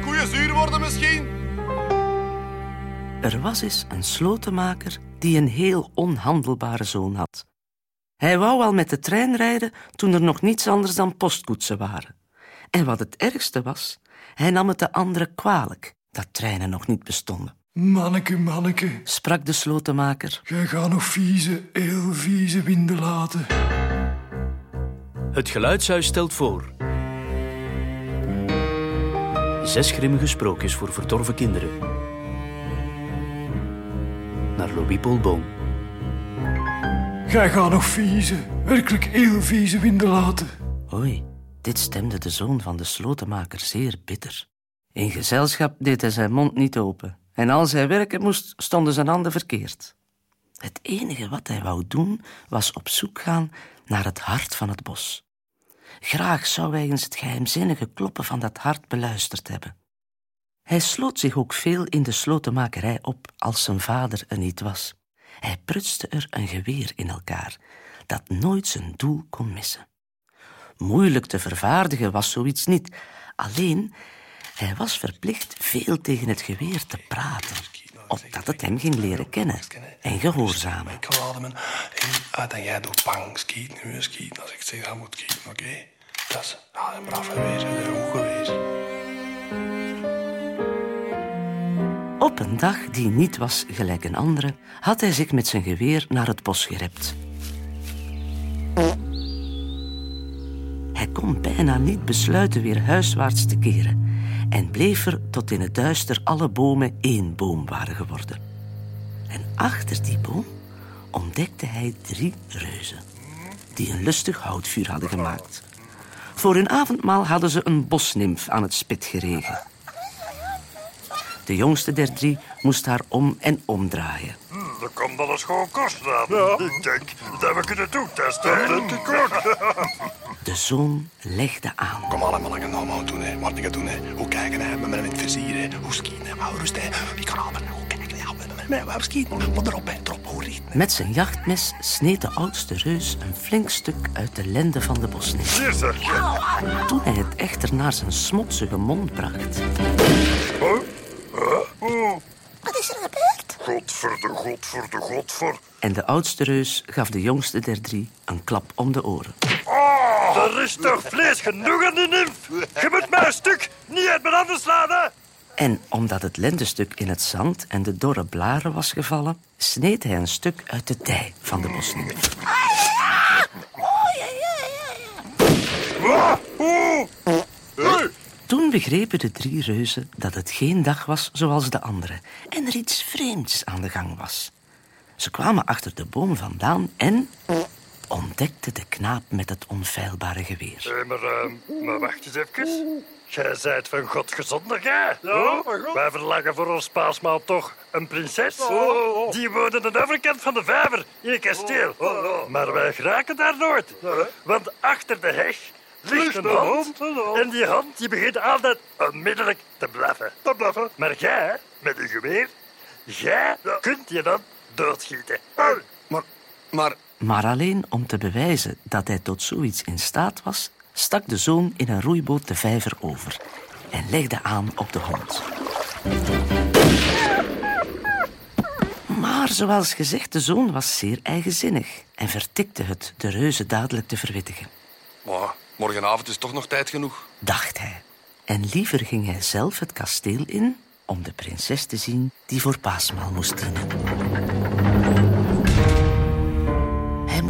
koeien zuur worden misschien? Er was eens een slotenmaker die een heel onhandelbare zoon had. Hij wou al met de trein rijden toen er nog niets anders dan postkoetsen waren. En wat het ergste was, hij nam het de anderen kwalijk dat treinen nog niet bestonden. Manneke, manneke, Sprak de slotenmaker. jij gaat nog vieze, heel vieze winden laten. Het Geluidshuis stelt voor. Zes grimmige sprookjes voor verdorven kinderen. Naar Louis Polboom. Jij gaat nog vieze, werkelijk heel vieze winden laten. Oei, dit stemde de zoon van de slotenmaker zeer bitter. In gezelschap deed hij zijn mond niet open. En als hij werken moest, stonden zijn handen verkeerd. Het enige wat hij wou doen, was op zoek gaan naar het hart van het bos. Graag zou hij het geheimzinnige kloppen van dat hart beluisterd hebben. Hij sloot zich ook veel in de slotenmakerij op als zijn vader er niet was. Hij prutste er een geweer in elkaar, dat nooit zijn doel kon missen. Moeilijk te vervaardigen was zoiets niet. Alleen, hij was verplicht veel tegen het geweer te praten, opdat het hem ging leren kennen en gehoorzamen. Ik ademen. En ah, dan jij doet bang schieten, nu. Als ik zeg dat moet schieten, oké? Dat is ah, een braaf geweest, dat is goed geweest. Op een dag die niet was gelijk een andere, had hij zich met zijn geweer naar het bos gerept. Hij kon bijna niet besluiten weer huiswaarts te keren en bleef er tot in het duister alle bomen één boom waren geworden. En achter die boom ontdekte hij drie reuzen, die een lustig houtvuur hadden gemaakt. Voor hun avondmaal hadden ze een bosnimf aan het spit geregen. De jongste der drie moest haar om en omdraaien. Dat kan wel eens gewoon kosten hebben. Ik denk dat we kunnen toetesten. Dat denk ik ook. De zoon legde aan. Kom aan, man, ik nou doen, hè. Wat ik het doen, hè. Hoe kijken, hè. Met mijn vizier, hè. Hoe skiën, hè. Hoe rust, hè. Wie kan aan, hoe kijken, hè. Met mijn, skiën. Wat erop, hè. Erop, hoe riet. Met zijn jachtmes sneed de oudste reus een flink stuk uit de lende van de je. Toen hij het echter naar zijn smotsige mond bracht, Wat is er gebeurd? Godverde, godverde, godver. en de oudste reus gaf de jongste der drie een klap om de oren. Er is toch vlees genoeg aan die nimf? Je moet mij een stuk niet uit mijn handen slaan? En omdat het lendenstuk in het zand en de dorre blaren was gevallen, sneed hij een stuk uit de dij van de bosnimf. Toen begrepen de drie reuzen dat het geen dag was zoals de andere en er iets vreemds aan de gang was. Ze kwamen achter de boom vandaan en ontdekten de knaap met het onfeilbare geweer. Eh, maar, eh, maar wacht eens even. Jij zijt van God gezonder, jij? Wij verlangen voor ons paasmaal toch een prinses? Die woont aan de overkant van de vijver in een kasteel. Maar wij geraken daar nooit. Want achter de heg ligt een hond. En die hond die begint altijd onmiddellijk te blaffen. Te blaffen? Maar jij, met een geweer, jij kunt je dan doodschieten. Maar, maar... Maar alleen om te bewijzen dat hij tot zoiets in staat was, stak de zoon in een roeiboot de vijver over en legde aan op de hond. Maar zoals gezegd, de zoon was zeer eigenzinnig en vertikte het de reuzen dadelijk te verwittigen, Maar morgenavond is toch nog tijd genoeg. dacht hij. En liever ging hij zelf het kasteel in om de prinses te zien die voor paasmaal moest dienen.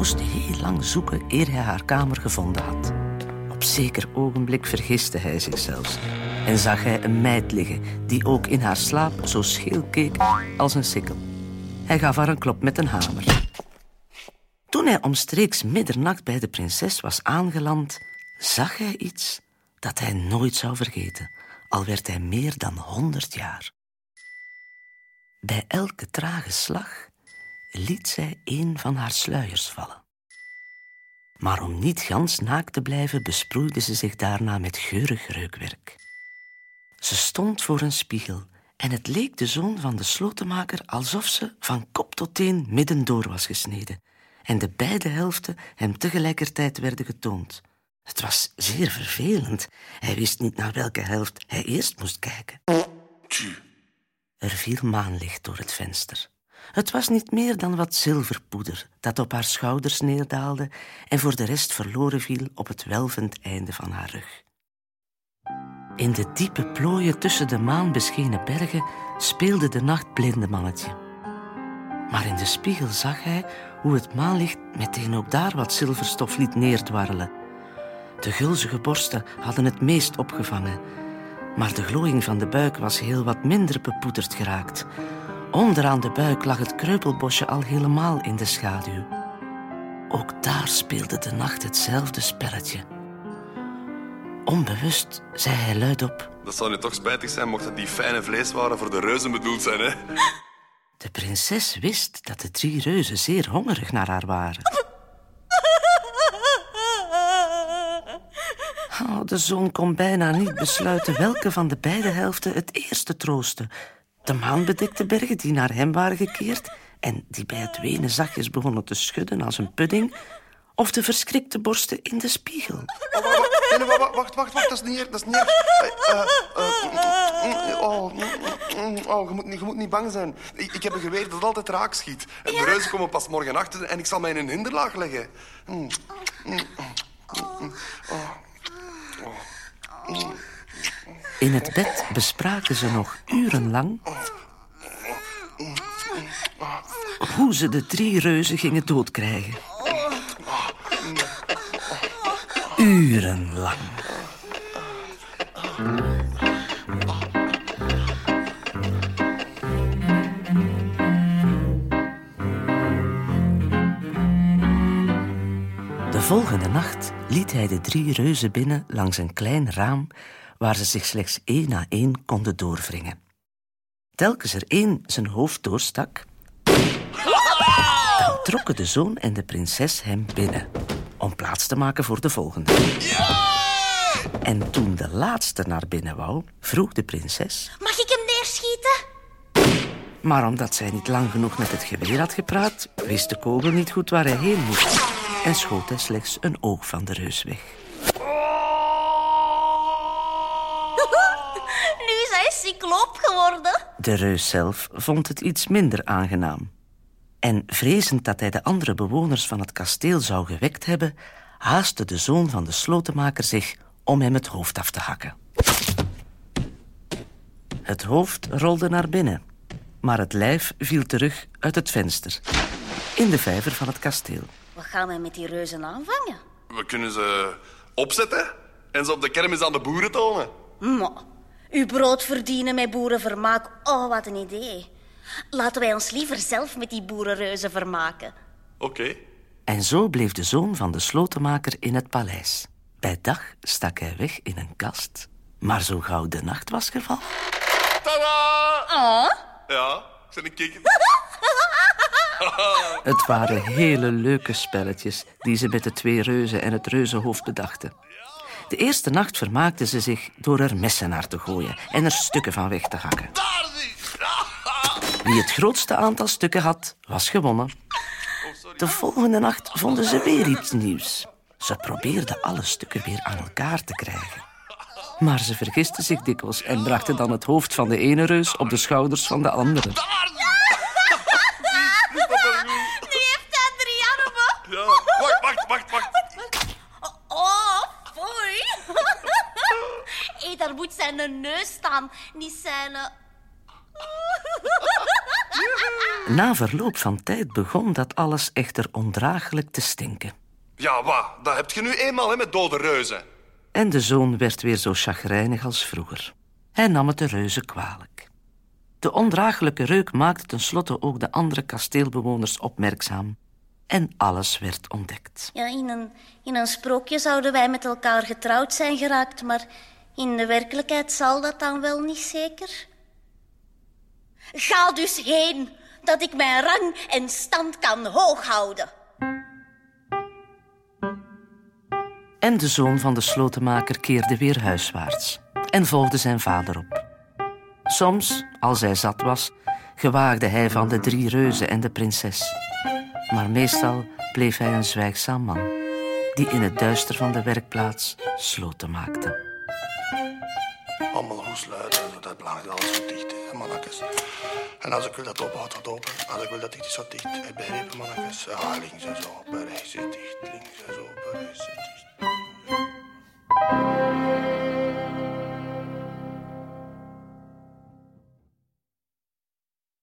Moest heel lang zoeken eer hij haar kamer gevonden had. Op zeker ogenblik vergiste hij zich zelfs en zag hij een meid liggen die ook in haar slaap zo scheel keek als een sikkel. Hij gaf haar een klop met een hamer. Toen hij omstreeks middernacht bij de prinses was aangeland, zag hij iets dat hij nooit zou vergeten, al werd hij meer dan honderd jaar. Bij elke trage slag liet zij een van haar sluiers vallen. Maar om niet gans naakt te blijven, besproeide ze zich daarna met geurig reukwerk. Ze stond voor een spiegel en het leek de zoon van de slotenmaker alsof ze van kop tot teen midden door was gesneden en de beide helften hem tegelijkertijd werden getoond. Het was zeer vervelend. Hij wist niet naar welke helft hij eerst moest kijken. Er viel maanlicht door het venster. Het was niet meer dan wat zilverpoeder dat op haar schouders neerdaalde en voor de rest verloren viel op het welvend einde van haar rug. In de diepe plooien tussen de maanbeschenen bergen speelde de nacht blindemannetje. Maar in de spiegel zag hij hoe het maanlicht meteen ook daar wat zilverstof liet neerdwarrelen. De gulzige borsten hadden het meest opgevangen, maar de glooiing van de buik was heel wat minder bepoederd geraakt. Onderaan de buik lag het kreupelbosje al helemaal in de schaduw. Ook daar speelde de nacht hetzelfde spelletje. Onbewust zei hij luidop: Dat zou nu toch spijtig zijn mocht het die fijne vleeswaren voor de reuzen bedoeld zijn, hè? De prinses wist dat de drie reuzen zeer hongerig naar haar waren. Oh, de zoon kon bijna niet besluiten welke van de beide helften het eerste troosten. De maanbedekte bergen die naar hem waren gekeerd en die bij het wenen zachtjes begonnen te schudden als een pudding, of de verschrikte borsten in de spiegel. Oh, wacht, wacht, wacht, wacht, wacht, wacht, dat is niet dat is niet oh, oh, je moet, niet, je moet niet bang zijn. Ik, ik heb een geweer dat altijd raak schiet. En de reuzen komen pas morgen achter en ik zal mij in een hinderlaag leggen. Oh. In het bed bespraken ze nog urenlang hoe ze de drie reuzen gingen doodkrijgen. Urenlang. De volgende nacht liet hij de drie reuzen binnen langs een klein raam waar ze zich slechts één na één konden doorwringen. Telkens er één zijn hoofd doorstak, dan trokken de zoon en de prinses hem binnen om plaats te maken voor de volgende. En toen de laatste naar binnen wou, vroeg de prinses, Mag ik hem neerschieten? maar omdat zij niet lang genoeg met het geweer had gepraat, wist de kogel niet goed waar hij heen moest en schoot hij slechts een oog van de reus weg. Nu is hij cycloop geworden. De reus zelf vond het iets minder aangenaam. En vrezend dat hij de andere bewoners van het kasteel zou gewekt hebben, haastte de zoon van de slotenmaker zich om hem het hoofd af te hakken. Het hoofd rolde naar binnen, maar het lijf viel terug uit het venster, in de vijver van het kasteel. Wat gaan wij met die reuzen aanvangen? We kunnen ze opzetten en ze op de kermis aan de boeren tonen. Maar, uw brood verdienen met boerenvermaak. Oh, wat een idee. Laten wij ons liever zelf met die boerenreuzen vermaken. Oké. En zo bleef de zoon van de slotenmaker in het paleis. Bij dag stak hij weg in een kast, maar zo gauw de nacht was gevallen, Tada! Oh? Ja, ik ben een kikker. Het waren hele leuke spelletjes die ze met de twee reuzen en het reuzenhoofd bedachten. De eerste nacht vermaakten ze zich door er messen naar te gooien en er stukken van weg te hakken. Wie het grootste aantal stukken had, was gewonnen. De volgende nacht vonden ze weer iets nieuws. Ze probeerden alle stukken weer aan elkaar te krijgen. Maar ze vergisten zich dikwijls en brachten dan het hoofd van de ene reus op de schouders van de andere. Nu heeft hij drie armen. Ja, wacht, wacht, wacht, wacht. Oh, foei. Hé, daar moet zijn neus staan, niet zijn... eh, Na verloop van tijd begon dat alles echter ondraaglijk te stinken. Ja, wat? Dat heb je nu eenmaal hè, met dode reuzen. En de zoon werd weer zo chagrijnig als vroeger. Hij nam het de reuzen kwalijk. De ondraaglijke reuk maakte tenslotte ook de andere kasteelbewoners opmerkzaam. En alles werd ontdekt. Ja, in een, in een sprookje zouden wij met elkaar getrouwd zijn geraakt, maar in de werkelijkheid zal dat dan wel niet zeker. Ga dus heen, dat ik mijn rang en stand kan hoog houden. En de zoon van de slotenmaker keerde weer huiswaarts en volgde zijn vader op. Soms, als hij zat was, gewaagde hij van de drie reuzen en de prinses. Maar meestal bleef hij een zwijgzaam man. die in het duister van de werkplaats sloten maakte. Allemaal goed sluiten, dat is belangrijk. Alles goed dicht, hè. En als ik wil dat open, houdt dat open. Als ik wil dat dicht is, dat dicht. Hè, Begrepen, mannetjes? Links en zo, open, rechts is dicht. Links en zo, open, rechts is dicht.